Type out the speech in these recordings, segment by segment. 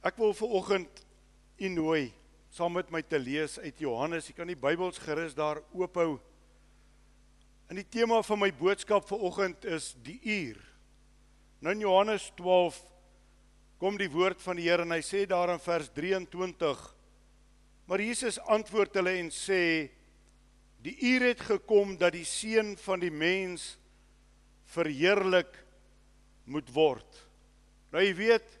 Ek wil vir oggend u nooi saam met my te lees uit Johannes. Jy kan die Bybels gerus daar oophou. En die tema van my boodskap vir oggend is die uur. Nou in Johannes 12 kom die woord van die Here en hy sê daar in vers 23 Maar Jesus antwoord hulle en sê die uur het gekom dat die seun van die mens verheerlik moet word. Nou jy weet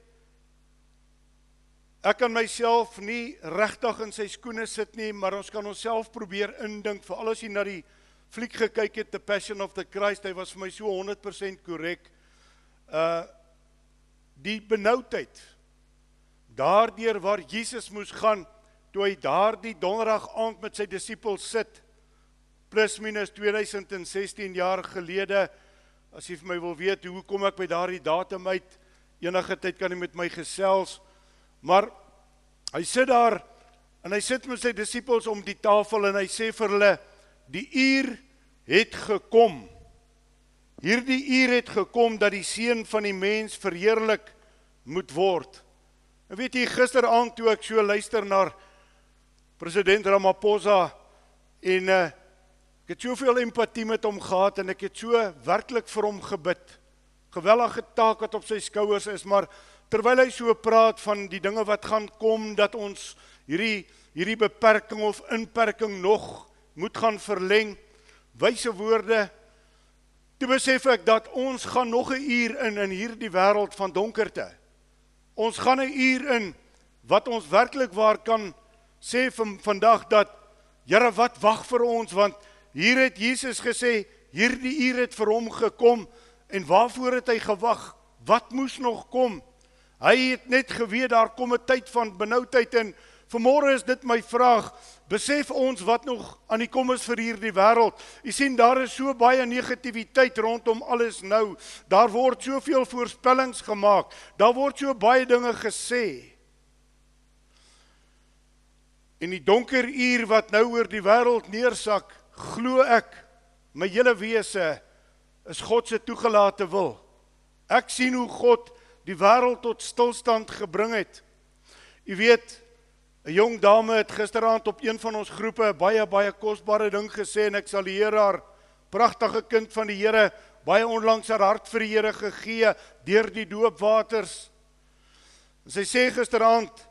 Ek kan myself nie regtig in sy skoene sit nie, maar ons kan onsself probeer indink vir al ons hier na die fliek gekyk het The Passion of the Christ, hy was vir my so 100% korrek. Uh die benoudheid daardeur waar Jesus moes gaan toe hy daardie donderdag aand met sy disippels sit plus minus 2016 jaar gelede as jy vir my wil weet hoe kom ek by daardie datum uit enige tyd kan jy met my gesels Maar hy sit daar en hy sit met sy disippels om die tafel en hy sê vir hulle die uur het gekom. Hierdie uur het gekom dat die seun van die mens verheerlik moet word. En weet jy gisteraand toe ek so luister na president Ramaphosa en uh, ek het soveel empatie met hom gehad en ek het so werklik vir hom gebid. Gewellige taak wat op sy skouers is, maar terwyl hy so praat van die dinge wat gaan kom dat ons hierdie hierdie beperking of inperking nog moet gaan verleng wyse woorde toe besef ek dat ons gaan nog 'n uur in in hierdie wêreld van donkerte. Ons gaan 'n uur in wat ons werklik waar kan sê van vandag dat Here wat wag vir ons want hier het Jesus gesê hierdie uur het vir hom gekom en waarvoor het hy gewag wat moes nog kom Hy het net geweet daar kom 'n tyd van benoudheid en vanmôre is dit my vraag, besef ons wat nog aan die kom is vir hierdie wêreld. U sien daar is so baie negativiteit rondom alles nou. Daar word soveel voorspellings gemaak. Daar word so baie dinge gesê. In die donker uur wat nou oor die wêreld neersak, glo ek my hele wese is God se toegelate wil. Ek sien hoe God die wêreld tot stilstand gebring het. U weet, 'n jong dame het gisteraand op een van ons groepe 'n baie baie kosbare ding gesê en ek sal die Here haar pragtige kind van die Here baie onlangs haar hart vir die Here gegee deur die doopwaters. En sy sê gisteraand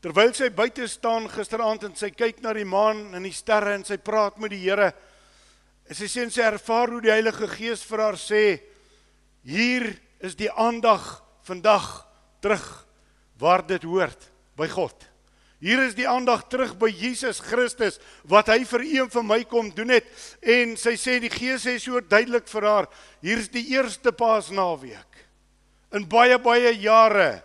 terwyl sy buite staan gisteraand en sy kyk na die maan en die sterre en sy praat met die Here, en sy sê sy ervaar hoe die Heilige Gees vir haar sê hier is die aandag vandag terug waar dit hoort by God. Hier is die aandag terug by Jesus Christus wat hy vir een van my kom doen het en sy sê die Gees sê so duidelik vir haar hier's die eerste Paasnaweek in baie baie jare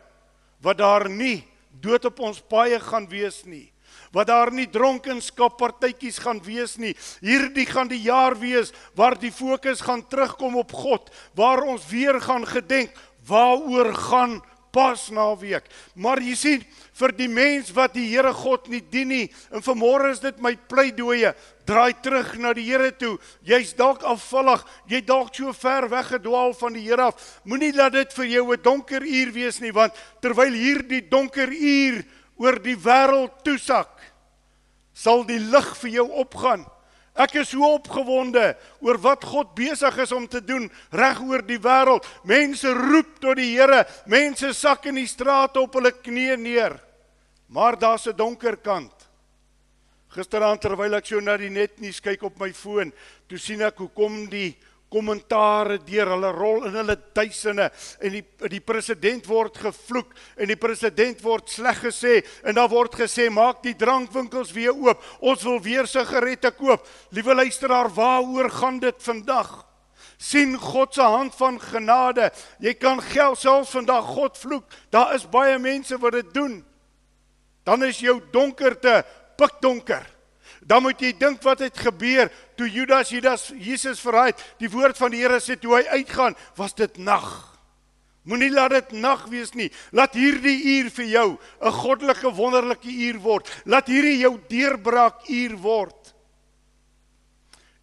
wat daar nie dood op ons paaie gaan wees nie wat daar nie dronkenskap partytjies gaan wees nie. Hierdie gaan die jaar wees waar die fokus gaan terugkom op God, waar ons weer gaan gedenk waaroor gaan pas naweek. Maar jy sien, vir die mens wat die Here God nie dien nie, en vanmôre is dit my pleidooie, draai terug na die Here toe. Jy's dalk afvallig, jy dalk so ver weggedwaal van die Here af. Moenie laat dit vir jou 'n donker uur wees nie, want terwyl hierdie donker uur oor die wêreld toesak, sal die lig vir jou opgaan. Ek is so opgewonde oor wat God besig is om te doen reg oor die wêreld. Mense roep tot die Here, mense sak in die strate op hulle knieë neer. Maar daar's 'n donker kant. Gisteraand terwyl ek so na die netnuus kyk op my foon, toe sien ek hoe kom die kommentare deur hulle rol in hulle duisende. En die die president word gevloek en die president word sleg gesê en daar word gesê maak die drankwinkels weer oop. Ons wil weer sigarette koop. Liewe luisteraar waaroor gaan dit vandag? Sien God se hand van genade. Jy kan geld selfs vandag God vloek. Daar is baie mense wat dit doen. Dan is jou donkerte pikdonker dan moet jy dink wat het gebeur toe Judas Judas Jesus verraai het. Die woord van die Here sê toe hy uitgaan, was dit nag. Moenie laat dit nag wees nie. Laat hierdie uur vir jou 'n goddelike wonderlike uur word. Laat hierdie jou deurbraak uur word.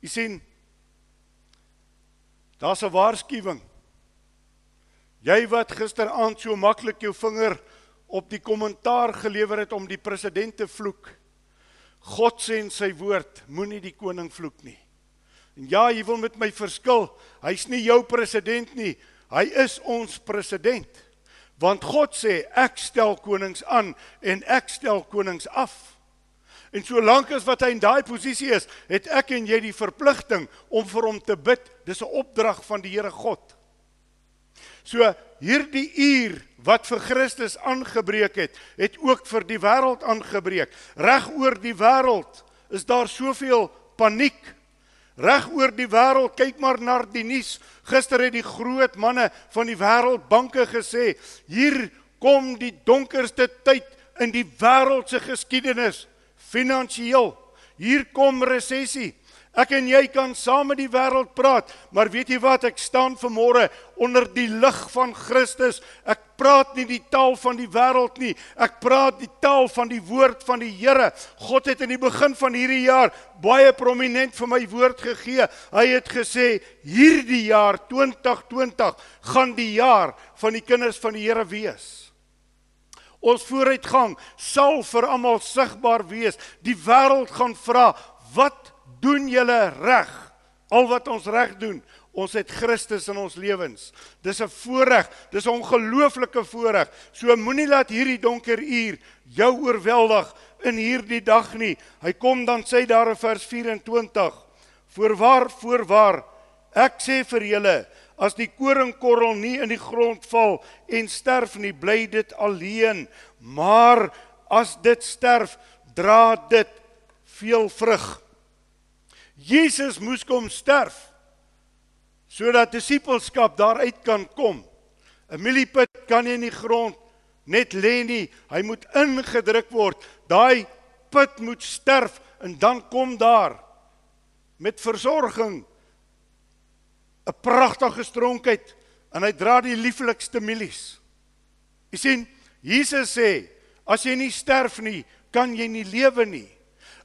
Jy sien Daar's 'n waarskuwing. Jy wat gisteraand so maklik jou vinger op die kommentaar gelewer het om die president te vloek. God sê in sy woord, moenie die koning vloek nie. En ja, jy wil met my verskil. Hy's nie jou president nie. Hy is ons president. Want God sê ek stel konings aan en ek stel konings af. En solank as wat hy in daai posisie is, het ek en jy die verpligting om vir hom te bid. Dis 'n opdrag van die Here God. So hierdie uur wat vir Christus aangebreek het, het ook vir die wêreld aangebreek. Reg oor die wêreld is daar soveel paniek. Reg oor die wêreld, kyk maar na die nuus. Gister het die groot manne van die wêreldbanke gesê, hier kom die donkerste tyd in die wêreld se geskiedenis finansiëel. Hier kom resessie. Ek en jy kan saam met die wêreld praat, maar weet jy wat? Ek staan vanmôre onder die lig van Christus. Ek praat nie die taal van die wêreld nie. Ek praat die taal van die woord van die Here. God het in die begin van hierdie jaar baie prominent vir my woord gegee. Hy het gesê hierdie jaar 2020 gaan die jaar van die kinders van die Here wees. Ons vooruitgang sal vir almal sigbaar wees. Die wêreld gaan vra, "Wat doen julle reg. Al wat ons reg doen, ons het Christus in ons lewens. Dis 'n voorreg, dis 'n ongelooflike voorreg. So moenie laat hierdie donker uur jou oorweldig in hierdie dag nie. Hy kom dan sê daar in vers 24: Voorwaar, voorwaar, ek sê vir julle, as die koringkorrel nie in die grond val en sterf nie, bly dit alleen, maar as dit sterf, dra dit veel vrug. Jesus moes kom sterf sodat disipelskap daaruit kan kom. 'n Mieliepit kan nie in die grond net lê nie, hy moet ingedruk word. Daai put moet sterf en dan kom daar met versorging 'n pragtige stronkheid en hy dra die lieflikste mielies. Jy sien, Jesus sê, as jy nie sterf nie, kan jy nie lewe nie.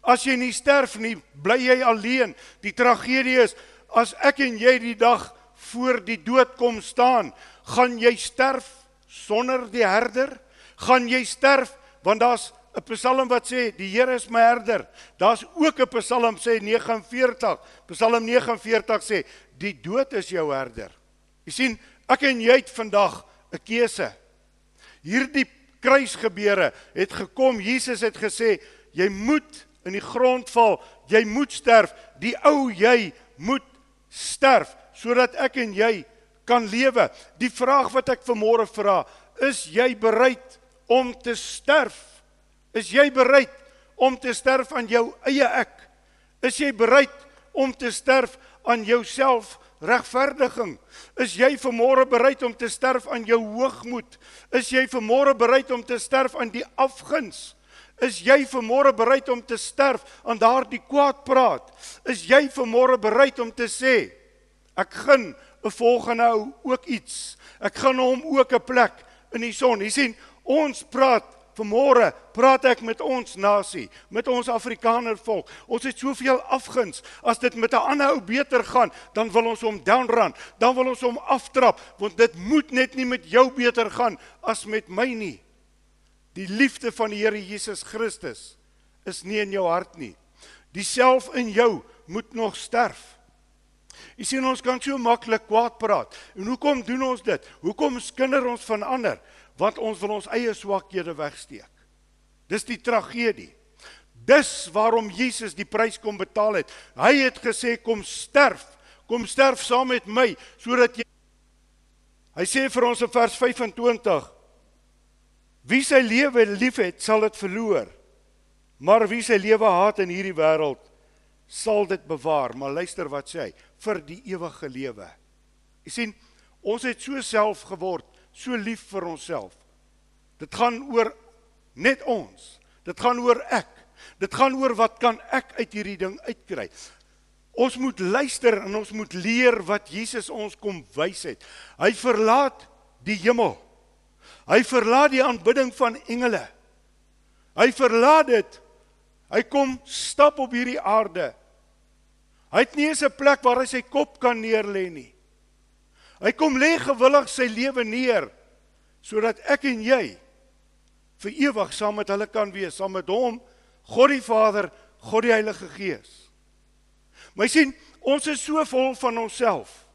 As jy nie sterf nie, bly jy alleen. Die tragedie is as ek en jy die dag voor die dood kom staan, gaan jy sterf sonder die herder? Gaan jy sterf want daar's 'n Psalm wat sê die Here is my herder. Daar's ook 'n Psalm sê 49. Psalm 49 sê die dood is jou herder. Jy sien, ek en jy het vandag 'n keuse. Hierdie kruisgebeure het gekom. Jesus het gesê jy moet in die grond val, jy moet sterf. Die ou jy moet sterf sodat ek en jy kan lewe. Die vraag wat ek vanmôre vra, is jy bereid om te sterf? Is jy bereid om te sterf aan jou eie ek? Is jy bereid om te sterf aan jouself regverdiging? Is jy vanmôre bereid om te sterf aan jou hoogmoed? Is jy vanmôre bereid om te sterf aan die afguns? Is jy vanmôre bereid om te sterf aan daardie kwaad praat? Is jy vanmôre bereid om te sê ek gun 'n volgende ou ook iets. Ek gun hom ook 'n plek in die son. Jy sien, ons praat vanmôre praat ek met ons nasie, met ons Afrikaner volk. Ons het soveel afguns. As dit met 'n ander ou beter gaan, dan wil ons hom downrun, dan wil ons hom aftrap, want dit moet net nie met jou beter gaan as met my nie. Die liefde van die Here Jesus Christus is nie in jou hart nie. Die self in jou moet nog sterf. Jy sien ons kan so maklik kwaad praat. En hoekom doen ons dit? Hoekom skinder ons van ander? Want ons wil ons eie swakhede wegsteek. Dis die tragedie. Dis waarom Jesus die prys kom betaal het. Hy het gesê kom sterf. Kom sterf saam met my sodat jy Hy sê vir ons in vers 25 Wie sy lewe liefhet, sal dit verloor. Maar wie sy lewe haat in hierdie wêreld, sal dit bewaar. Maar luister wat sê hy, vir die ewige lewe. Jy sien, ons het so self geword, so lief vir onsself. Dit gaan oor net ons. Dit gaan oor ek. Dit gaan oor wat kan ek uit hierdie ding uitkry? Ons moet luister en ons moet leer wat Jesus ons kom wys het. Hy verlaat die hemel Hy verlaat die aanbidding van engele. Hy verlaat dit. Hy kom stap op hierdie aarde. Hy het nie eens 'n plek waar hy sy kop kan neerlê nie. Hy kom lê gewillig sy lewe neer sodat ek en jy vir ewig saam met hulle kan wees, saam met hom, God die Vader, God die Heilige Gees. My sien, ons is so vol van onsself.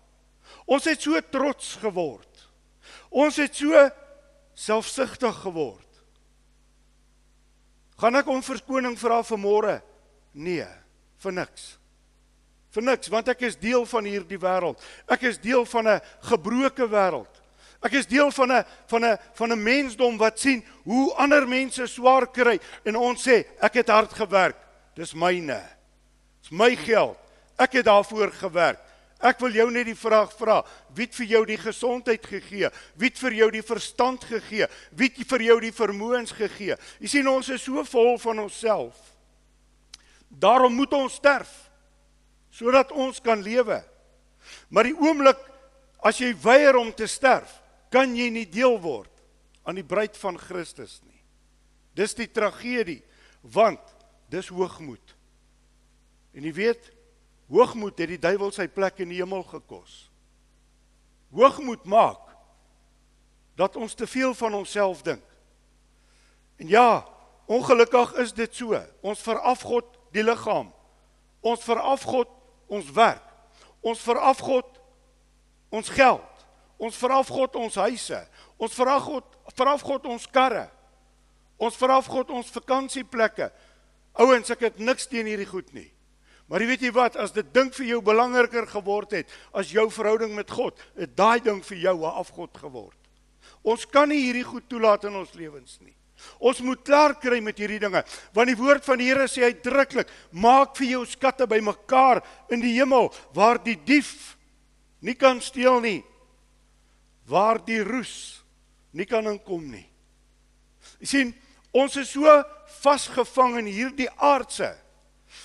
Ons het so trots geword. Ons het so selfsugtig geword. Gaan ek om verskoning vra vir môre? Nee, vir niks. Vir niks, want ek is deel van hierdie wêreld. Ek is deel van 'n gebroke wêreld. Ek is deel van 'n van 'n van 'n mensdom wat sien hoe ander mense swaar kry en ons sê ek het hard gewerk. Dis myne. Dis my geld. Ek het daarvoor gewerk. Ek wil jou net die vraag vra, wie het vir jou die gesondheid gegee? Wie het vir jou die verstand gegee? Wie het vir jou die vermoëns gegee? Jy sien ons is so vol van onsself. Daarom moet ons sterf sodat ons kan lewe. Maar die oomblik as jy weier om te sterf, kan jy nie deel word aan die bruid van Christus nie. Dis die tragedie want dis hoogmoed. En jy weet, hoogmoed het die duiwel sy plek in die hemel gekos. Hoogmoed maak dat ons te veel van onsself dink. En ja, ongelukkig is dit so. Ons veraf God die liggaam. Ons veraf God ons werk. Ons veraf God ons geld. Ons veraf God ons huise. Ons veraf God veraf God ons karre. Ons veraf God ons vakansieplekke. Ouens, ek het niks teen hierdie goed nie. Maar weet jy wat, as dit dink vir jou belangriker geword het as jou verhouding met God, het daai ding vir jou 'n afgod geword. Ons kan nie hierdie goed toelaat in ons lewens nie. Ons moet klaar kry met hierdie dinge, want die woord van die Here sê uitdruklik: "Maak vir jou skatte bymekaar in die hemel waar die dief nie kan steel nie, waar die roes nie kan inkom nie. Jy sien, ons is so vasgevang in hierdie aardse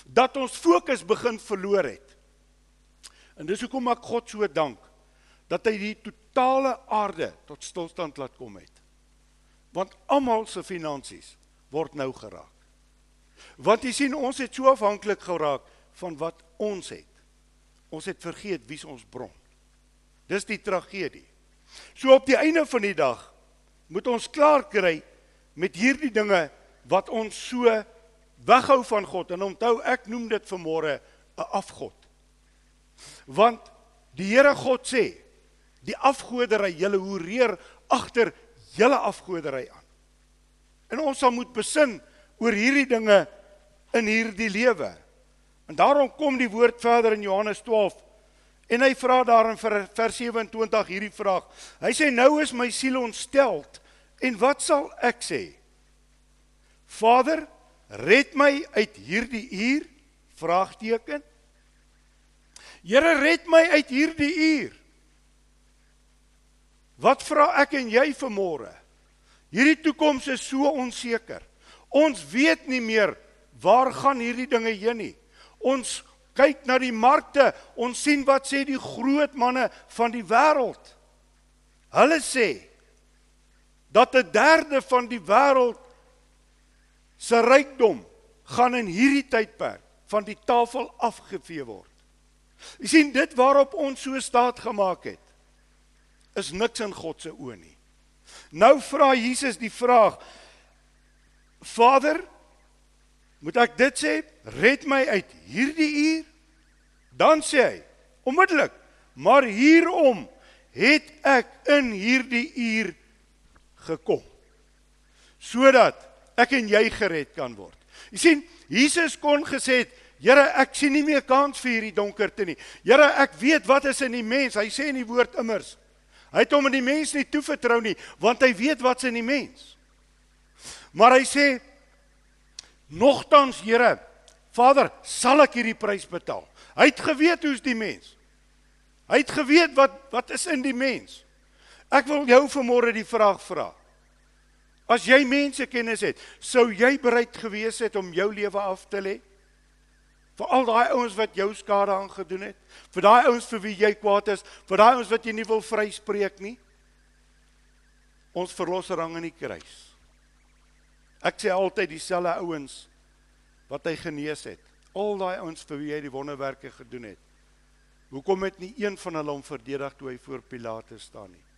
dat ons fokus begin verloor het. En dis hoekom ek God so dank dat hy die totale aarde tot stilstand laat kom het. Want almal se finansies word nou geraak. Want jy sien ons het so afhanklik geraak van wat ons het. Ons het vergeet wie ons bron. Dis die tragedie. So op die einde van die dag moet ons klaar kry met hierdie dinge wat ons so weghou van God en onthou ek noem dit vanmôre 'n afgod. Want die Here God sê die afgodery julle hoereer agter julle afgodery aan. En ons sal moet besin oor hierdie dinge in hierdie lewe. En daarom kom die woord verder in Johannes 12 En hy vra daar in vers 27 hierdie vraag. Hy sê nou is my siel ontsteld en wat sal ek sê? Vader, red my uit hierdie uur? Vraagteken. Here red my uit hierdie uur. Wat vra ek en jy vanmôre? Hierdie toekoms is so onseker. Ons weet nie meer waar gaan hierdie dinge heen nie. Ons kyk na die markte, ons sien wat sê die groot manne van die wêreld. Hulle sê dat 'n derde van die wêreld se rykdom gaan in hierdie tydperk van die tafel afgevee word. Jy sien dit waarop ons so staat gemaak het is niks in God se oë nie. Nou vra Jesus die vraag: Vader, Moet ek dit sê? Red my uit hierdie uur? Dan sê hy onmiddellik, maar hierom het ek in hierdie uur gekom sodat ek en jy gered kan word. Jy sien, Jesus kon gesê het, Here, ek sien nie meer kans vir hierdie donkerte nie. Here, ek weet wat is in die mens. Hy sê in die woord immers. Hy het hom aan die mens nie toevertrou nie, want hy weet wat's in die mens. Maar hy sê Nogtans, Here, Vader, sal ek hierdie prys betaal. Hy het geweet hoe's die mens. Hy het geweet wat wat is in die mens. Ek wil jou vanmôre die vraag vra. As jy mense kennis het, sou jy bereid gewees het om jou lewe af te lê? Vir al daai ouens wat jou skade aangedoen het, vir daai ouens vir wie jy kwaad is, vir daai ouens wat jy nie wil vryspreek nie. Ons verlosser hang aan die kruis. Ek sê altyd dieselfde ouens wat hy genees het. Al daai ouens vir wie hy die wonderwerke gedoen het. Hoekom het nie een van hulle hom verdedig toe hy voor Pilatus staan nie?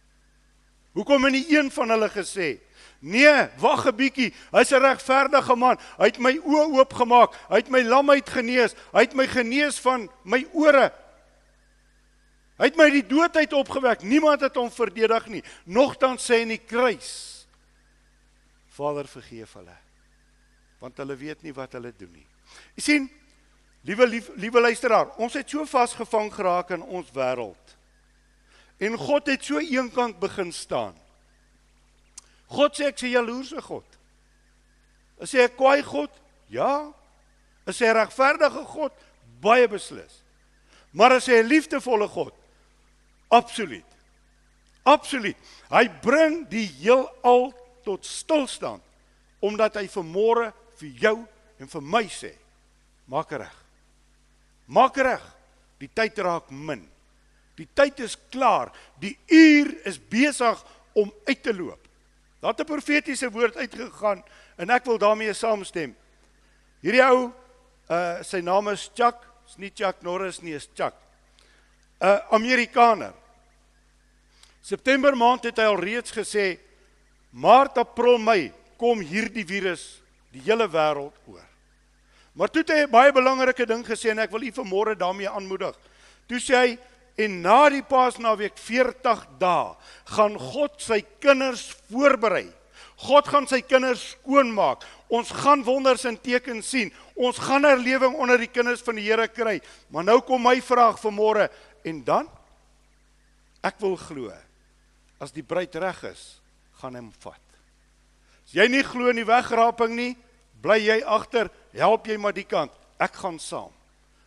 Hoekom het nie een van hulle gesê: "Nee, wag 'n bietjie, hy's 'n regverdige man. Hy het my oë oopgemaak, hy het my lamheid genees, hy het my genees van my ore. Hy het my die dood uit opgewek. Niemand het hom verdedig nie. Nogtans sê in die kruis: Vader, vergeef hulle, want hulle weet nie wat hulle doen nie." Jy sien, liewe liewe luisteraar, ons het so vasgevang geraak in ons wêreld. En God het so eenkant begin staan. God sê ek sê jaloerse God. Is hy 'n kwaai God? Ja. Is hy 'n regverdige God? Baie beslis. Maar is hy 'n liefdevolle God? Absoluut. Absoluut. Hy bring die heelal tot stilstand omdat hy vermôre vir jou en vir my sê: Maak reg. Maak reg. Die tyd raak min. Die tyd is klaar. Die uur is besig om uit te loop. Daar het 'n profetiese woord uitgegaan en ek wil daarmee saamstem. Hierdie ou uh sy naam is Chuck, is nie Chuck Norris nie, is Chuck. 'n uh, Amerikaner. September maand het hy al reeds gesê Maart, April, Mei kom hierdie virus die hele wêreld oor. Maar toe het hy 'n baie belangrike ding gesê en ek wil u vanmôre daarmee aanmoedig. Toe sê hy En na die Paasnaweek 40 dae gaan God sy kinders voorberei. God gaan sy kinders skoonmaak. Ons gaan wonders en tekens sien. Ons gaan herlewing onder die kinders van die Here kry. Maar nou kom my vraag vir môre en dan ek wil glo as die bruid reg is, gaan hom vat. As jy nie glo in die wegraping nie, bly jy agter, help jy maar die kant. Ek gaan saam.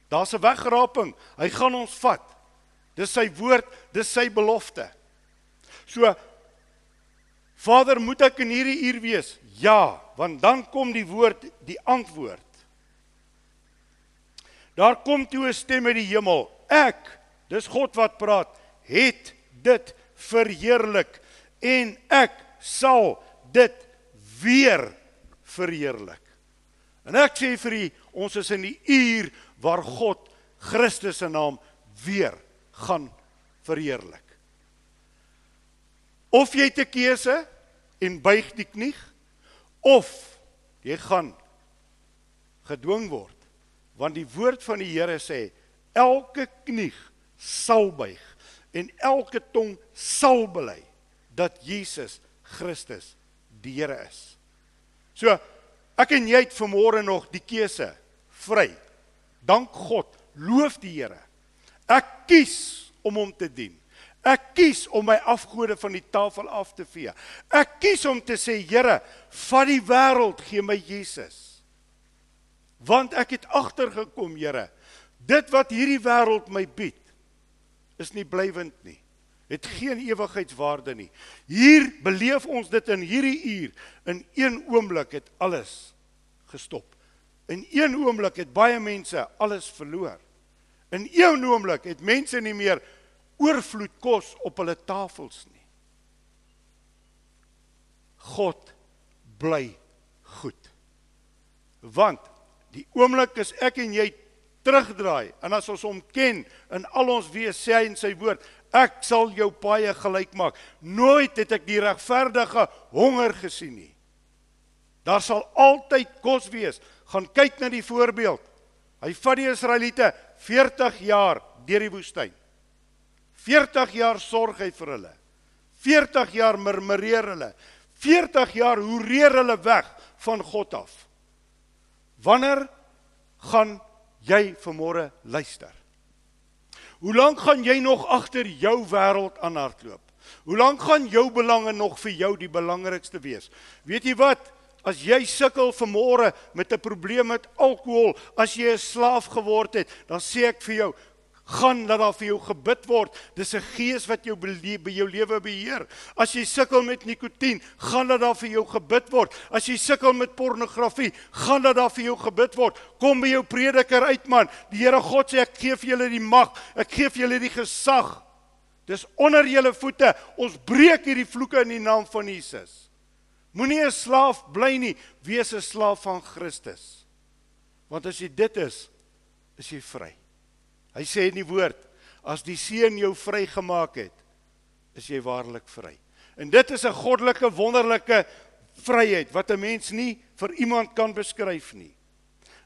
Daar's 'n wegraping. Hy gaan ons vat. Dis sy woord, dis sy belofte. So Vader, moet ek in hierdie uur wees? Ja, want dan kom die woord, die antwoord. Daar kom toe 'n stem uit die hemel. Ek, dis God wat praat, het dit verheerlik en ek sal dit weer verheerlik. En ek sê vir u, ons is in die uur waar God Christus se naam weer gaan verheerlik. Of jy te keuse en buig die knie of jy gaan gedwing word want die woord van die Here sê elke knie sal buig en elke tong sal bely dat Jesus Christus die Here is. So ek en jy het vanmôre nog die keuse vry. Dank God, loof die Here. Ek kies om hom te dien. Ek kies om my afgode van die tafel af te vee. Ek kies om te sê Here, vat die wêreld, gee my Jesus. Want ek het agtergekom, Here, dit wat hierdie wêreld my bied is nie blywend nie. Het geen ewigheidswaarde nie. Hier beleef ons dit in hierdie uur. In een oomblik het alles gestop. In een oomblik het baie mense alles verloor. In een oomblik het mense nie meer oorvloed kos op hulle tafels nie. God bly goed. Want die oomblik as ek en jy terugdraai en as ons hom ken in al ons wees sê hy in sy woord ek sal jou paie gelyk maak. Nooit het ek die regverdige honger gesien nie. Daar sal altyd kos wees. Gaan kyk na die voorbeeld. Hy vat die Israeliete 40 jaar deur die woestyn. 40 jaar sorg hy vir hulle. 40 jaar murmureer hulle. 40 jaar hoereer hulle weg van God af. Wanneer gaan jy vanmôre luister? Hoe lank gaan jy nog agter jou wêreld aanhardloop? Hoe lank gaan jou belange nog vir jou die belangrikste wees? Weet jy wat? As jy sukkel vanmôre met 'n probleem met alkohol, as jy 'n slaaf geword het, dan sê ek vir jou, gaan dat daar vir jou gebid word. Dis 'n gees wat jou by jou lewe beheer. As jy sukkel met nikotien, gaan dat daar vir jou gebid word. As jy sukkel met pornografie, gaan dat daar vir jou gebid word. Kom by jou prediker uit man. Die Here God sê ek gee vir julle die mag. Ek gee vir julle die gesag. Dis onder julle voete. Ons breek hierdie vloeke in die naam van Jesus. Moenie 'n slaaf bly nie, wees 'n slaaf van Christus. Want as jy dit is, is jy vry. Hy sê in die woord, as die Seun jou vrygemaak het, is jy waarlik vry. En dit is 'n goddelike wonderlike vryheid wat 'n mens nie vir iemand kan beskryf nie.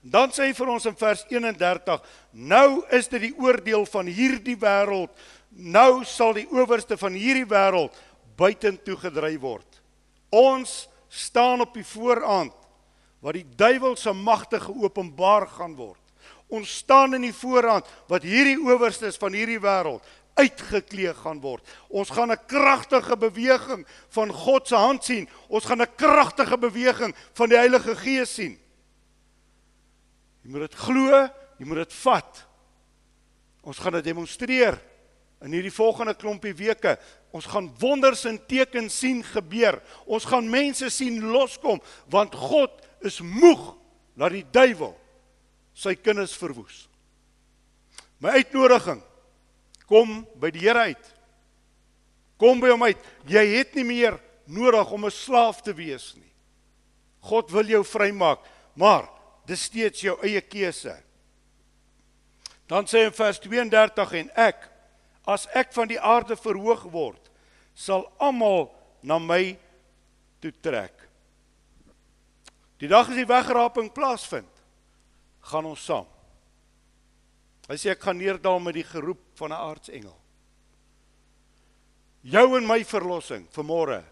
Dan sê hy vir ons in vers 31: Nou is dit die oordeel van hierdie wêreld. Nou sal die owerste van hierdie wêreld buitentoe gedryf word. Ons staan op die vooraand waar die duiwel se magte geopenbaar gaan word. Ons staan in die vooraand wat hierdie owerstes van hierdie wêreld uitgeklee gaan word. Ons gaan 'n kragtige beweging van God se hand sien. Ons gaan 'n kragtige beweging van die Heilige Gees sien. Jy moet dit glo, jy moet dit vat. Ons gaan dit demonstreer in hierdie volgende klompie weke. Ons gaan wonders en tekens sien gebeur. Ons gaan mense sien loskom want God is moeg dat die duiwel sy kinders verwoes. My uitnodiging kom by die Here uit. Kom by hom uit. Jy het nie meer nodig om 'n slaaf te wees nie. God wil jou vrymaak, maar dis steeds jou eie keuse. Dan sê in vers 32 en ek as ek van die aarde verhoog word, sal almal na my toe trek. Die dag as die wegraping plaasvind, gaan ons saam. Hy sê ek gaan neerdal met die geroep van 'n aardsengel. Jou en my verlossing vanmôre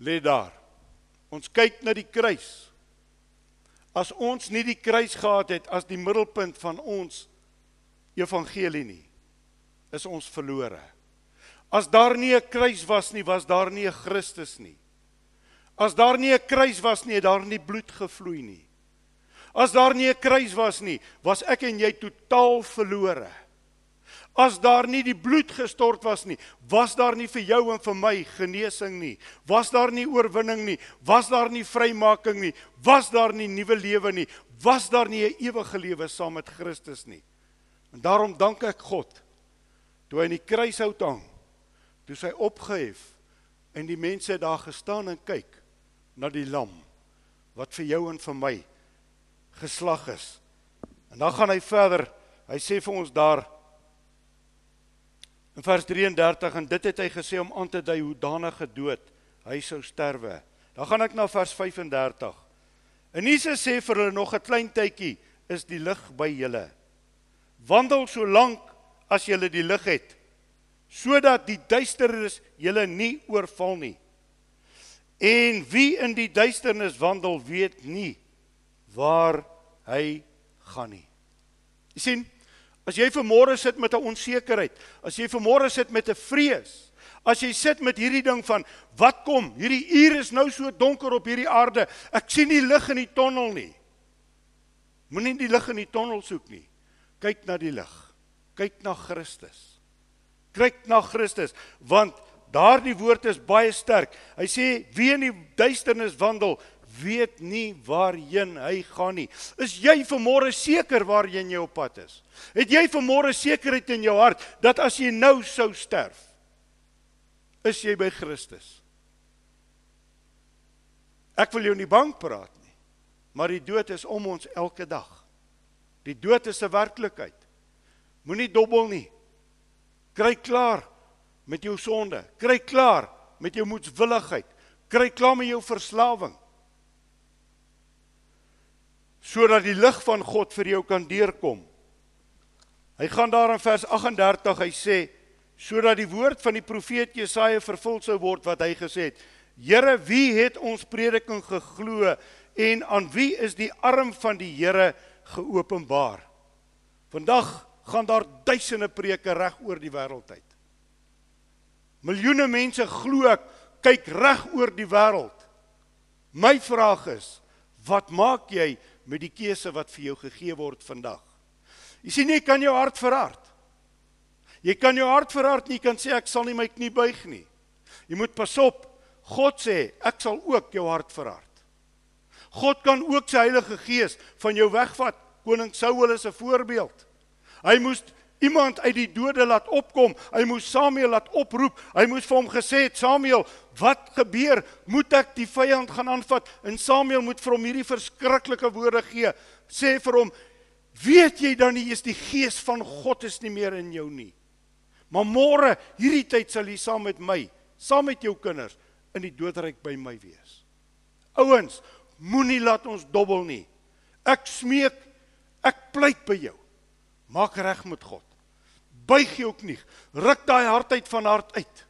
lê daar. Ons kyk na die kruis. As ons nie die kruis gehad het as die middelpunt van ons evangelie nie, is ons verlore. As daar nie 'n kruis was nie, was daar nie 'n Christus nie. As daar nie 'n kruis was nie, het daar nie bloed gevloei nie. As daar nie 'n kruis was nie, was ek en jy totaal verlore. As daar nie die bloed gestort was nie, was daar nie vir jou en vir my genesing nie. Was daar nie oorwinning nie, was daar nie vrymaking nie, was daar nie nuwe lewe nie, was daar nie 'n ewige lewe saam met Christus nie. En daarom dank ek God toe hy in die kruishout hang, toe hy opgehef en die mense daar gestaan en kyk na die lam wat vir jou en vir my geslag is. En dan gaan hy verder. Hy sê vir ons daar in vers 33 en dit het hy gesê om aan te dui hoe danige dood hy sou sterwe. Dan gaan ek na vers 35. En Jesus sê vir hulle nog 'n klein tydjie is die lig by julle. Wandel so lank as julle die lig het sodat die duisternis julle nie oorval nie. En wie in die duisternis wandel, weet nie waar hy gaan nie. Jy sien, as jy vanmôre sit met 'n onsekerheid, as jy vanmôre sit met 'n vrees, as jy sit met hierdie ding van wat kom, hierdie uur is nou so donker op hierdie aarde, ek sien nie lig in die tonnel nie. Moenie die lig in die tonnel soek nie. Kyk na die lig. Kyk na Christus. Kyk na Christus, want daardie woord is baie sterk. Hy sê wie in die duisternis wandel, weet nie waarheen hy gaan nie. Is jy vanmôre seker waarheen jy op pad is? Het jy vanmôre sekerheid in jou hart dat as jy nou sou sterf, is jy by Christus? Ek wil jou nie bang praat nie, maar die dood is om ons elke dag. Die dood is 'n werklikheid. Moenie dobbel nie. Kry klaar met jou sonde. Kry klaar met jou moedswilligheid. Kry klaar met jou verslawing sodat die lig van God vir jou kan deurkom. Hy gaan daar in vers 38, hy sê sodat die woord van die profeet Jesaja vervul sou word wat hy gesê het: Here, wie het ons prediking geglo en aan wie is die arm van die Here geopenbaar? Vandag gaan daar duisende preke reg oor die wêreld uit. Miljoene mense glo ek kyk reg oor die wêreld. My vraag is, wat maak jy met die keuse wat vir jou gegee word vandag. Jy sien jy kan jou hart verhard. Jy kan jou hart verhard en jy kan sê ek sal nie my knie buig nie. Jy moet pas op. God sê ek sal ook jou hart verhard. God kan ook sy Heilige Gees van jou wegvat. Koning Saul is 'n voorbeeld. Hy moes iemand uit die dode laat opkom. Hy moes Samuel laat oproep. Hy moes vir hom gesê het Samuel, wat gebeur? Moet ek die vyand gaan aanvat? En Samuel moet vir hom hierdie verskriklike woorde gee. Sê vir hom weet jy dan nie is die gees van God is nie meer in jou nie. Maar môre, hierdie tyd sal jy saam met my, saam met jou kinders in die doodryk by my wees. Ouens, moenie laat ons dobbel nie. Ek smeek, ek pleit by jou. Maak reg met God. Buig jou knie. Ruk daai hart uit van hart uit.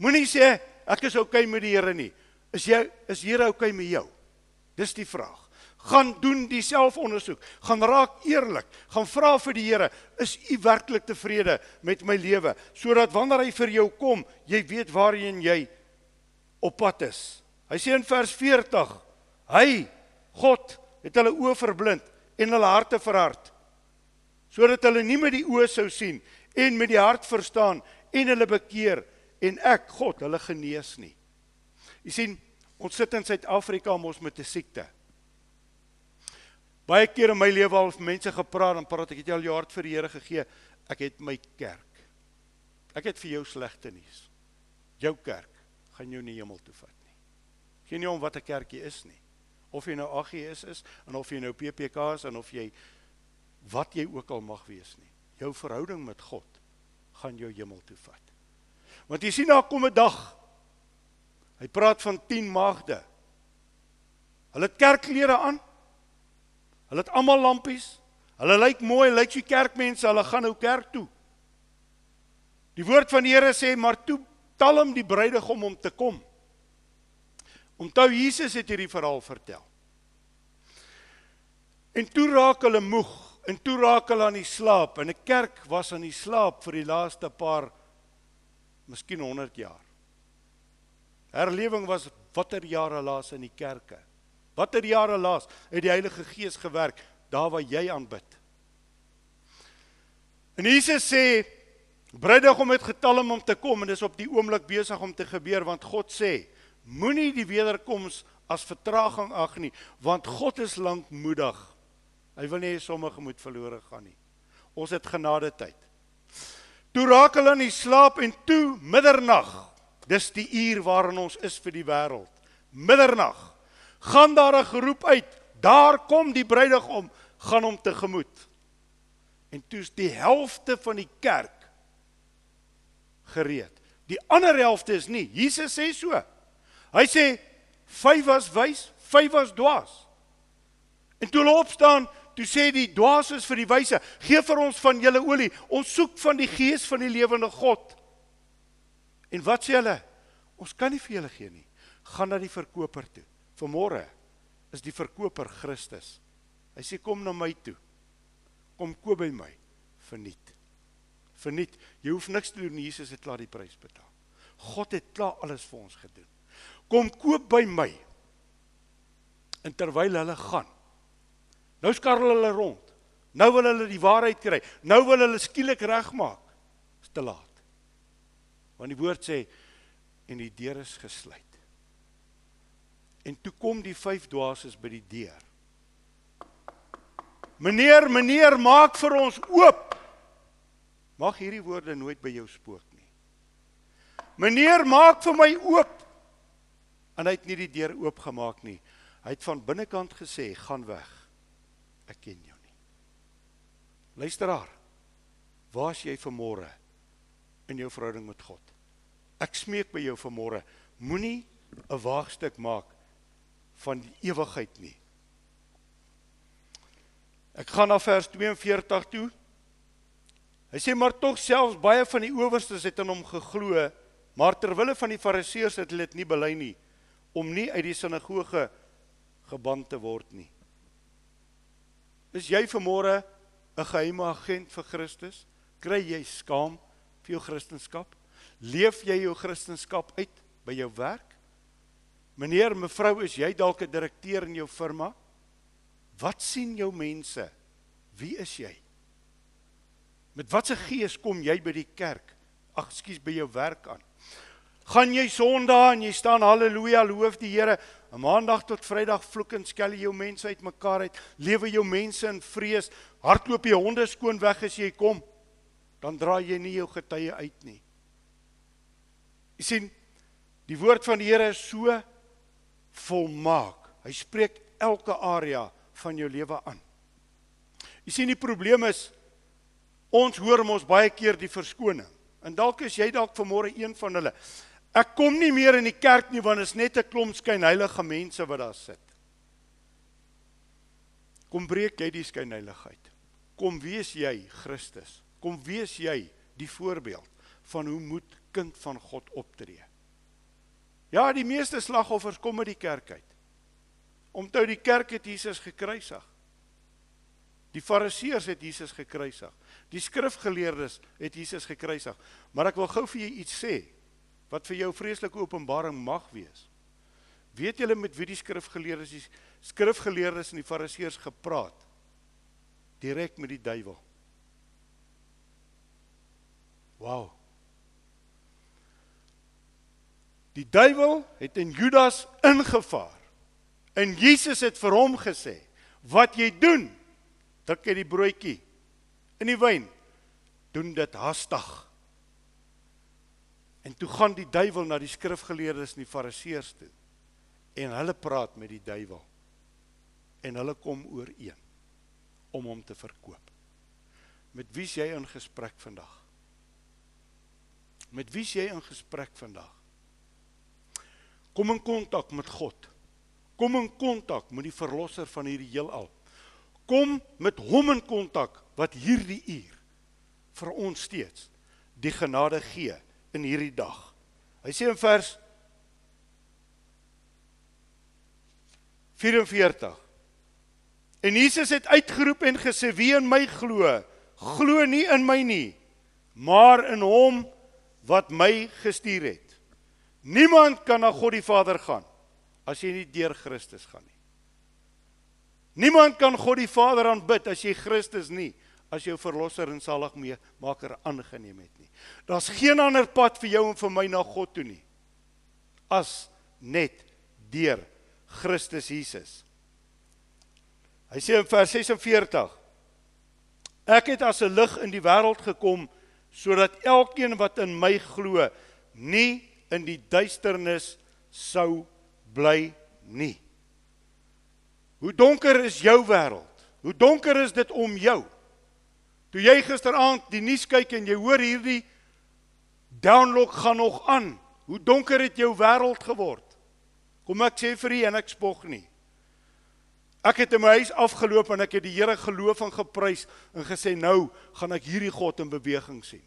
Moenie sê ek is oukei okay met die Here nie. Is jy is Here oukei okay met jou? Dis die vraag. Gaan doen die selfondersoek. Gaan raak eerlik. Gaan vra vir die Here, is u werklik tevrede met my lewe? Sodat wanneer hy vir jou kom, jy weet waarheen jy op pad is. Hy sê in vers 40, hy God het hulle oë verblind en hulle harte verhard sodat hulle nie met die oë sou sien en met die hart verstaan en hulle bekeer en ek God hulle genees nie. Jy sien, ons sit in Suid-Afrika om ons met 'n siekte. Baie keer in my lewe al mense gepraat en praat ek het al jou hart vir die Here gegee. Ek het my kerk. Ek het vir jou slegte nuus. Jou kerk gaan jou nie hemel toe vat nie. Geen nie om wat 'n kerkie is nie. Of jy nou AGS is en of jy nou PPK is en of jy wat jy ook al mag wees nie. Jou verhouding met God gaan jou hemel toe vat. Want jy sien daar kom 'n dag. Hy praat van 10 maagde. Hulle het kerkklere aan. Hulle het almal lampies. Hulle lyk mooi, lyk so kerkmense, hulle gaan nou kerk toe. Die woord van die Here sê maar toe talm die bruidegom om te kom. Onthou Jesus het hierdie verhaal vertel. En toe raak hulle moeg en toe raak hulle aan die slaap en 'n kerk was aan die slaap vir die laaste paar miskien 100 jaar. Herlewing was watter jare laas in die kerke. Watter jare laas het die Heilige Gees gewerk daar waar jy aanbid. En Jesus sê bruidegom het getalm om te kom en dis op die oomblik besig om te gebeur want God sê moenie die wederkoms as vertraging ag nie want God is lankmoedig. Hy wil nie hê sommige moet verlore gaan nie. Ons het genade tyd. Toe raak hulle in slaap en toe middernag. Dis die uur waarin ons is vir die wêreld. Middernag. Gaan daar 'n geroep uit. Daar kom die bruidegom, gaan hom tegemoet. En toe's die helfte van die kerk gereed. Die ander helfte is nie. Jesus sê so. Hy sê vyf was wys, vyf was dwaas. En toe hulle opstaan, toe sê die dwaases vir die wyse: "Gee vir ons van julle olie. Ons soek van die gees van die lewende God." En wat sê hulle? Ons kan nie vir julle gee nie. Gaan na die verkoper toe. Vanmôre is die verkoper Christus. Hy sê kom na my toe. Kom koop by my verniet. Verniet. Jy hoef niks te doen, Jesus het klaar die prys betaal. God het klaar alles vir ons gedoen. Kom koop by my. En terwyl hulle gaan Nou skarrel hulle rond. Nou wil hulle die waarheid kry. Nou wil hulle skielik regmaak. Is te laat. Want die woord sê en die deur is gesluit. En toe kom die vyf dwaases by die deur. Meneer, meneer, maak vir ons oop. Mag hierdie woorde nooit by jou spook nie. Meneer, maak vir my oop. En hy het nie die deur oopgemaak nie. Hy het van binnekant gesê, "Gaan weg." ek ken jou nie. Luisteraar, waar is jy vanmôre in jou verhouding met God? Ek smeek by jou vanmôre, moenie 'n waagstuk maak van die ewigheid nie. Ek gaan na vers 42 toe. Hy sê maar tog selfs baie van die owerstes het aan hom geglo, maar ter wille van die fariseërs het hulle dit nie bely nie om nie uit die sinagoge geband te word nie. Is jy vanmôre 'n geheime agent vir Christus? Kry jy skaam vir jou Christendom? Leef jy jou Christendom uit by jou werk? Meneer, mevrou, is jy dalk 'n direkteur in jou firma? Wat sien jou mense? Wie is jy? Met watter gees kom jy by die kerk? Ag, skus by jou werk aan. Gaan jy Sondag en jy staan haleluja, loof die Here. Maandag tot Vrydag vloek en skel jy jou mense uitmekaar uit. Lewe jou mense in vrees. Hardloop jy honde skoon weg as jy kom. Dan dra jy nie jou getuie uit nie. Jy sien, die woord van die Here is so volmaak. Hy spreek elke area van jou lewe aan. Jy sien die probleem is ons hoor mos baie keer die verskoning. En dalk is jy dalk vanmôre een van hulle. Ek kom nie meer in die kerk nie want dit is net 'n klomp skynheilige mense wat daar sit. Kom breek jy die skynheiligheid. Kom wees jy Christus. Kom wees jy die voorbeeld van hoe moet kind van God optree. Ja, die meeste slagoffers kom uit die kerk uit. Omtrou die kerk het Jesus gekruisig. Die fariseërs het Jesus gekruisig. Die skrifgeleerdes het Jesus gekruisig. Maar ek wil gou vir jou iets sê wat vir jou vreeslike openbaring mag wees. Weet julle met wie die skrifgeleerdes die skrifgeleerdes en die fariseërs gepraat? Direk met die duiwel. Wow. Die duiwel het in Judas ingevaar. En Jesus het vir hom gesê: "Wat jy doen, druk jy die broodjie in die wyn, doen dit haastig." En toe gaan die duiwel na die skrifgeleerdes en die fariseërs toe. En hulle praat met die duiwel. En hulle kom ooreen om hom te verkoop. Met wie is jy in gesprek vandag? Met wie is jy in gesprek vandag? Kom in kontak met God. Kom in kontak met die verlosser van hierdie heelal. Kom met hom in kontak wat hierdie uur vir ons steeds die genade gee in hierdie dag. Hy sê in vers 44 En Jesus het uitgeroep en gesê wie in my glo, glo nie in my nie, maar in hom wat my gestuur het. Niemand kan na God die Vader gaan as jy nie deur Christus gaan nie. Niemand kan God die Vader aanbid as jy Christus nie as jou verlosser en saligmaker aangeneem het nie. Daar's geen ander pad vir jou en vir my na God toe nie as net deur Christus Jesus. Hy sê in vers 46 Ek het as 'n lig in die wêreld gekom sodat elkeen wat in my glo nie in die duisternis sou bly nie. Hoe donker is jou wêreld? Hoe donker is dit om jou? Toe jy gisteraand die nuus kyk en jy hoor hierdie download gaan nog aan. Hoe donker het jou wêreld geword? Kom ek sê vir u en ek spog nie. Ek het in my huis afgeloop en ek het die Here geloof en geprys en gesê nou gaan ek hierdie God in beweging sien.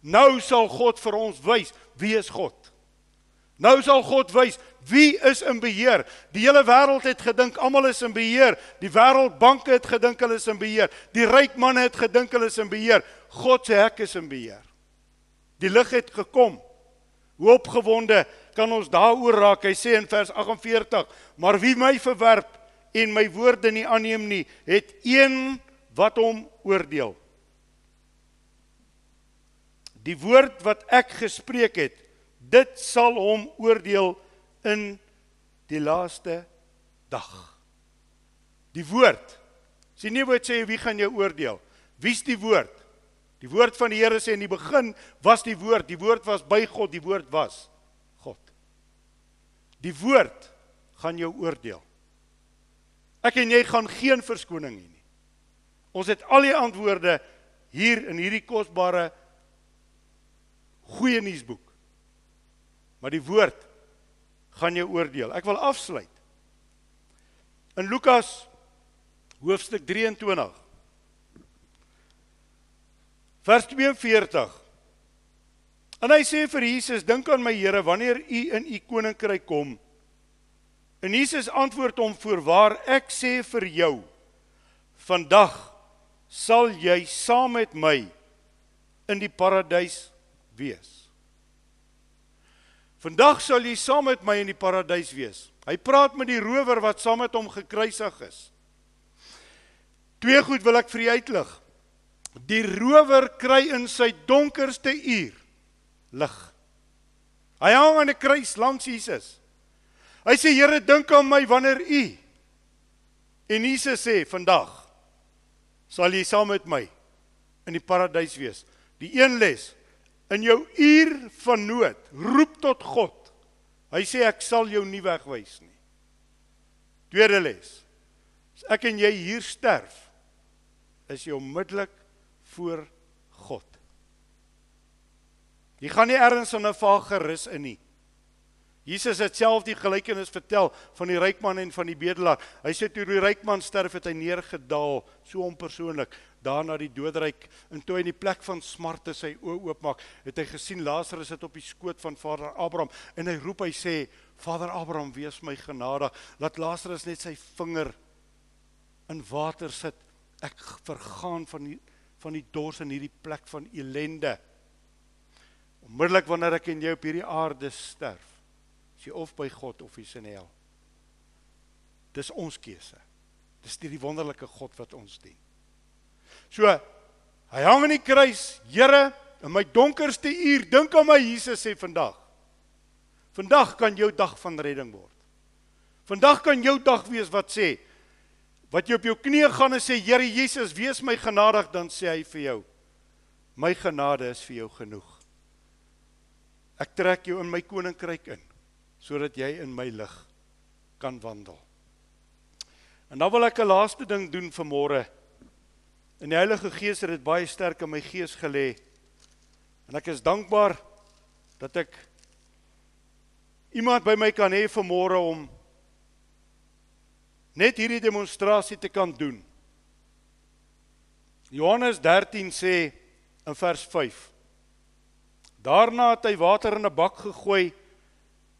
Nou sal God vir ons wys wie is God. Nou sal God wys wie is in beheer. Die hele wêreld het gedink almal is in beheer. Die wêreldbanke het gedink hulle is in beheer. Die ryk manne het gedink hulle is in beheer. God se hek is in beheer. Die lig het gekom. Hoe opgewonde kan ons daaroor raak? Hy sê in vers 48: "Maar wie my verwerp en my woorde nie aanneem nie, het een wat hom oordeel." Die woord wat ek gespreek het, dit sal hom oordeel in die laaste dag. Die woord. Sien nie wat sê wie gaan jou oordeel? Wie's die woord? Die woord van die Here sê in die begin was die woord, die woord was by God, die woord was God. Die woord gaan jou oordeel. Ek en jy gaan geen verskoning hê nie. Ons het al die antwoorde hier in hierdie kosbare goeie nuusboek. Maar die woord gaan jou oordeel. Ek wil afsluit. In Lukas hoofstuk 23 vers 42 En hy sê vir Jesus: "Dink aan my Here wanneer u in u koninkryk kom." En Jesus antwoord hom: "Voorwaar ek sê vir jou, vandag sal jy saam met my in die paradys wees." Vandag sal jy saam met my in die paradys wees. Hy praat met die rower wat saam met hom gekruisig is. Twee goed wil ek vir u uitlig. Die rower kry in sy donkerste uur lig. Hy hang aan 'n kruis langs Jesus. Hy sê Here, dink aan my wanneer u En Jesus sê vandag sal jy saam met my in die paradys wees. Die een les In jou uur van nood, roep tot God. Hy sê ek sal jou nie wegwys nie. Tweede les. As ek en jy hier sterf, is jy onmiddellik voor God. Jy gaan nie ergens in 'n vage rus in nie. Jesus het self die gelykenis vertel van die ryk man en van die bedelaar. Hy sê toe die ryk man sterf het hy neergedaal, so onpersoonlik, daar na die doodryk en toe hy in die plek van smarte sy oë oopmaak, het hy gesien Lazarus sit op die skoot van Vader Abraham en hy roep hy sê Vader Abraham, wees my genadig, laat Lazarus net sy vinger in water sit. Ek vergaan van die van die dors in hierdie plek van ellende. Onmiddellik wanneer ek en jy op hierdie aarde sterf, is jy of by God of jy's in hel. Dis ons keuse. Dis die wonderlike God wat ons dien. So hy hang aan die kruis, Here, in my donkerste uur, dink aan my Jesus sê vandag. Vandag kan jou dag van redding word. Vandag kan jou dag wees wat sê wat jy op jou knieë gaan en sê Here Jesus, wees my genadig, dan sê hy vir jou: My genade is vir jou genoeg. Ek trek jou in my koninkryk in sodat jy in my lig kan wandel. En dan wil ek 'n laaste ding doen vir môre. En die Heilige Gees het dit baie sterk in my gees gelê. En ek is dankbaar dat ek iemand by my kan hê vir môre om net hierdie demonstrasie te kan doen. Johannes 13 sê in vers 5 Daarna het hy water in 'n bak gegooi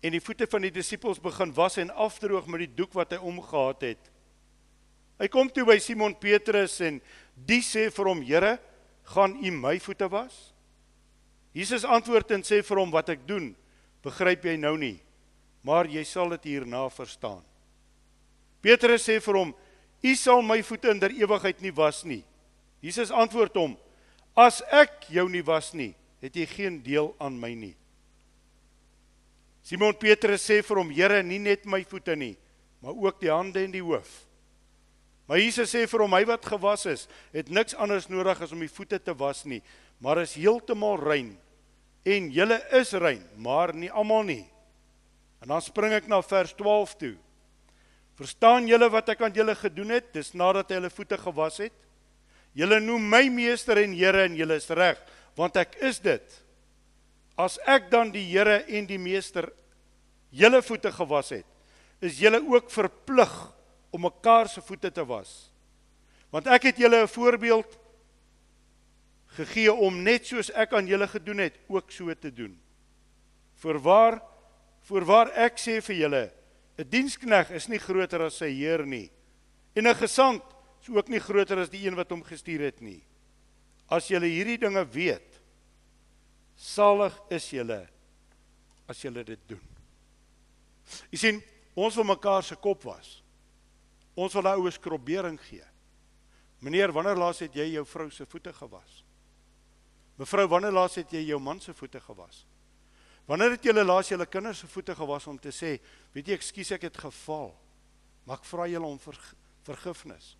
en die voete van die disippels begin was en afdroog met die doek wat hy omgehad het. Hy kom toe by Simon Petrus en die sê vir hom: "Here, gaan U my voete was?" Jesus antwoord en sê vir hom: "Wat ek doen, begryp jy nou nie, maar jy sal dit hierna verstaan." Petrus sê vir hom: "U sal my voete in der ewigheid nie was nie." Jesus antwoord hom: "As ek jou nie was nie, het jy geen deel aan my nie. Simon Petrus sê vir hom: "Here, nie net my voete nie, maar ook die hande en die hoof." Maar Jesus sê vir hom: "Hy wat gewas is, het niks anders nodig as om die voete te was nie, maar is heeltemal rein. En julle is rein, maar nie almal nie." En dan spring ek na vers 12 toe. Verstaan julle wat ek aan julle gedoen het? Dis nadat hy hulle voete gewas het. Julle noem my meester en Here en julle is reg want ek is dit. As ek dan die Here en die Meester julle voete gewas het, is julle ook verplig om mekaar se voete te was. Want ek het julle 'n voorbeeld gegee om net soos ek aan julle gedoen het, ook so te doen. Voorwaar voorwaar ek sê vir julle, 'n dienskneg is nie groter as sy heer nie en 'n gesant is ook nie groter as die een wat hom gestuur het nie. As julle hierdie dinge weet, salig is julle as julle dit doen. Jy sien, ons wil mekaar se kop was. Ons wil daai oues skrobering gee. Meneer, wanneer laas het jy jou vrou se voete gewas? Mevrou, wanneer laas het jy jou man se voete gewas? Wanneer het julle laas julle kinders se voete gewas om te sê, weet jy, ekskuus ek het geval. Maar ek vra julle om vergifnis.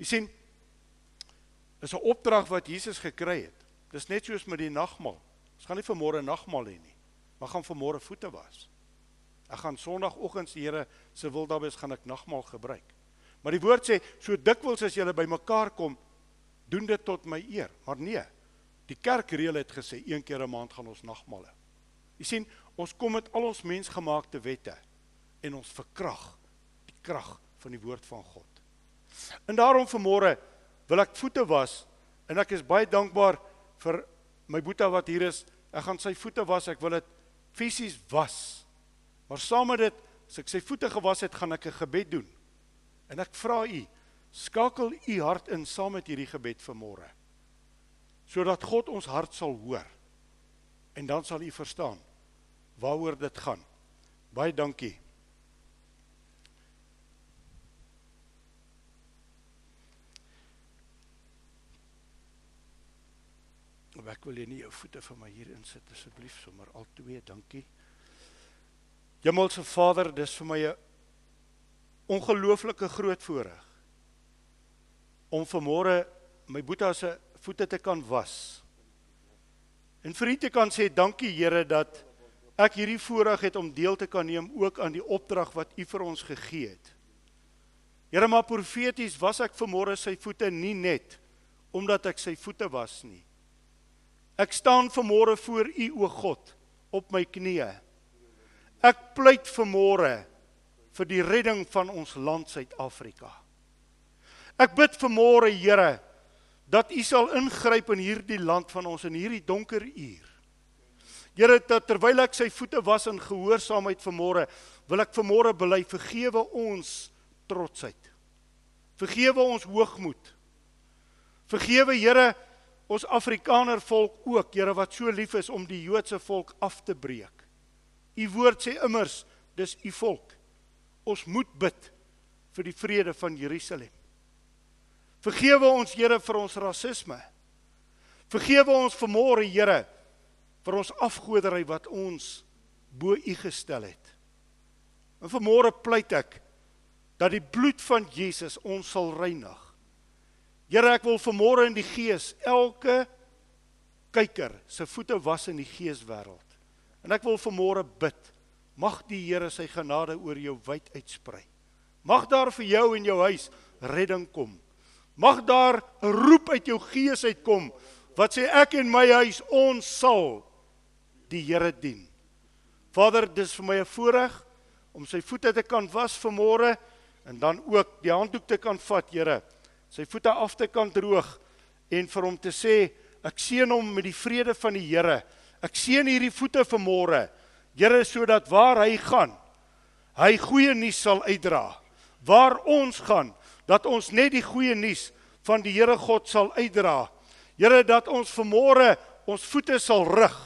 Jy sien, is 'n opdrag wat Jesus gekry het. Dis net soos met die nagmaal. Ons gaan nie vir môre nagmaal hê nie, maar gaan vir môre voete was. Ek gaan Sondagoggend se Here se wil daarby is gaan ek nagmaal gebruik. Maar die woord sê so dikwels as julle bymekaar kom, doen dit tot my eer. Maar nee. Die kerkreël het gesê een keer 'n maand gaan ons nagmaal. Jy sien, ons kom met al ons mensgemaakte wette en ons verkrag die krag van die woord van God. En daarom vanmôre wil ek voete was en ek is baie dankbaar vir my boetie wat hier is. Ek gaan sy voete was, ek wil dit fisies was. Maar saam met dit, as ek sy voete gewas het, gaan ek 'n gebed doen. En ek vra u, skakel u hart in saam met hierdie gebed vanmôre. Sodat God ons hart sal hoor. En dan sal u verstaan waaroor dit gaan. Baie dankie. Ek wil jy nie jou voete vir my hier insit asseblief sommer al twee, dankie. Hemelse Vader, dis vir my 'n ongelooflike groot voorreg om vanmôre my boetie se voete te kan was. En vir u te kan sê dankie Here dat ek hierdie voorreg het om deel te kan neem ook aan die opdrag wat u vir ons gegee het. Here, maar profeties was ek vanmôre sy voete nie net omdat ek sy voete was nie. Ek staan vanmôre voor U o God op my knieë. Ek pleit vanmôre vir die redding van ons land Suid-Afrika. Ek bid vanmôre Here dat U sal ingryp in hierdie land van ons in hierdie donker uur. Here dat terwyl ek sy voete was in gehoorsaamheid vanmôre, wil ek vanmôre bely vergewe ons trotsheid. Vergewe ons hoogmoed. Vergewe Here ons Afrikaner volk ook, Here wat so lief is om die Joodse volk af te breek. U woord sê immers dis u volk. Ons moet bid vir die vrede van Jerusalem. Vergewe ons Here vir ons rasisme. Vergewe ons vanmôre Here vir ons afgoderry wat ons bo u gestel het. En vanmôre pleit ek dat die bloed van Jesus ons sal reinig. Here, ek wil vanmôre in die gees elke kyker se voete was in die geeswêreld. En ek wil vanmôre bid, mag die Here sy genade oor jou wyd uitsprei. Mag daar vir jou en jou huis redding kom. Mag daar 'n roep uit jou gees uitkom wat sê ek en my huis ons sal die Here dien. Vader, dis vir my 'n voorreg om sy voete te kan was vanmôre en dan ook die handdoek te kan vat, Here sy voete af te kan droog en vir hom te sê ek seën hom met die vrede van die Here. Ek seën hierdie voete vanmôre. Here sodat waar hy gaan, hy goeie nuus sal uitdra. Waar ons gaan, dat ons net die goeie nuus van die Here God sal uitdra. Here dat ons vanmôre ons voete sal rig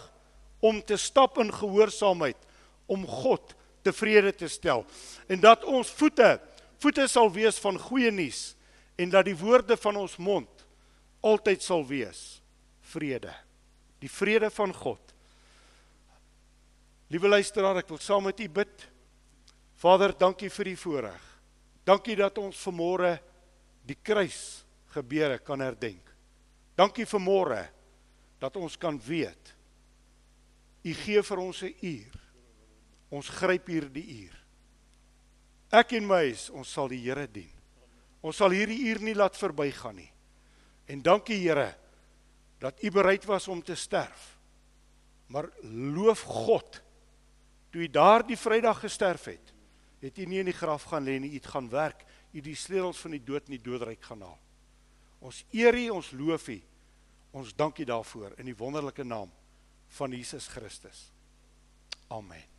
om te stap in gehoorsaamheid om God tevrede te stel en dat ons voete voete sal wees van goeie nuus en dat die woorde van ons mond altyd sal wees vrede. Die vrede van God. Liewe luisteraar, ek wil saam met u bid. Vader, dankie vir die voorreg. Dankie dat ons vanmôre die kruis gebeure kan herdenk. Dankie vanmôre dat ons kan weet u gee vir ons 'n uur. Ons gryp hierdie uur. Ek en my huis, ons sal die Here dien. Ons sal hierdie uur nie laat verbygaan nie. En dankie Here dat U bereid was om te sterf. Maar loof God toe U daardie Vrydag gesterf het, het U nie in die graf gaan lê nie, U het gaan werk, U die sleutels van die dood in die doodryk gaan haal. Ons eer U, ons loof U. Ons dankie daarvoor in die wonderlike naam van Jesus Christus. Amen.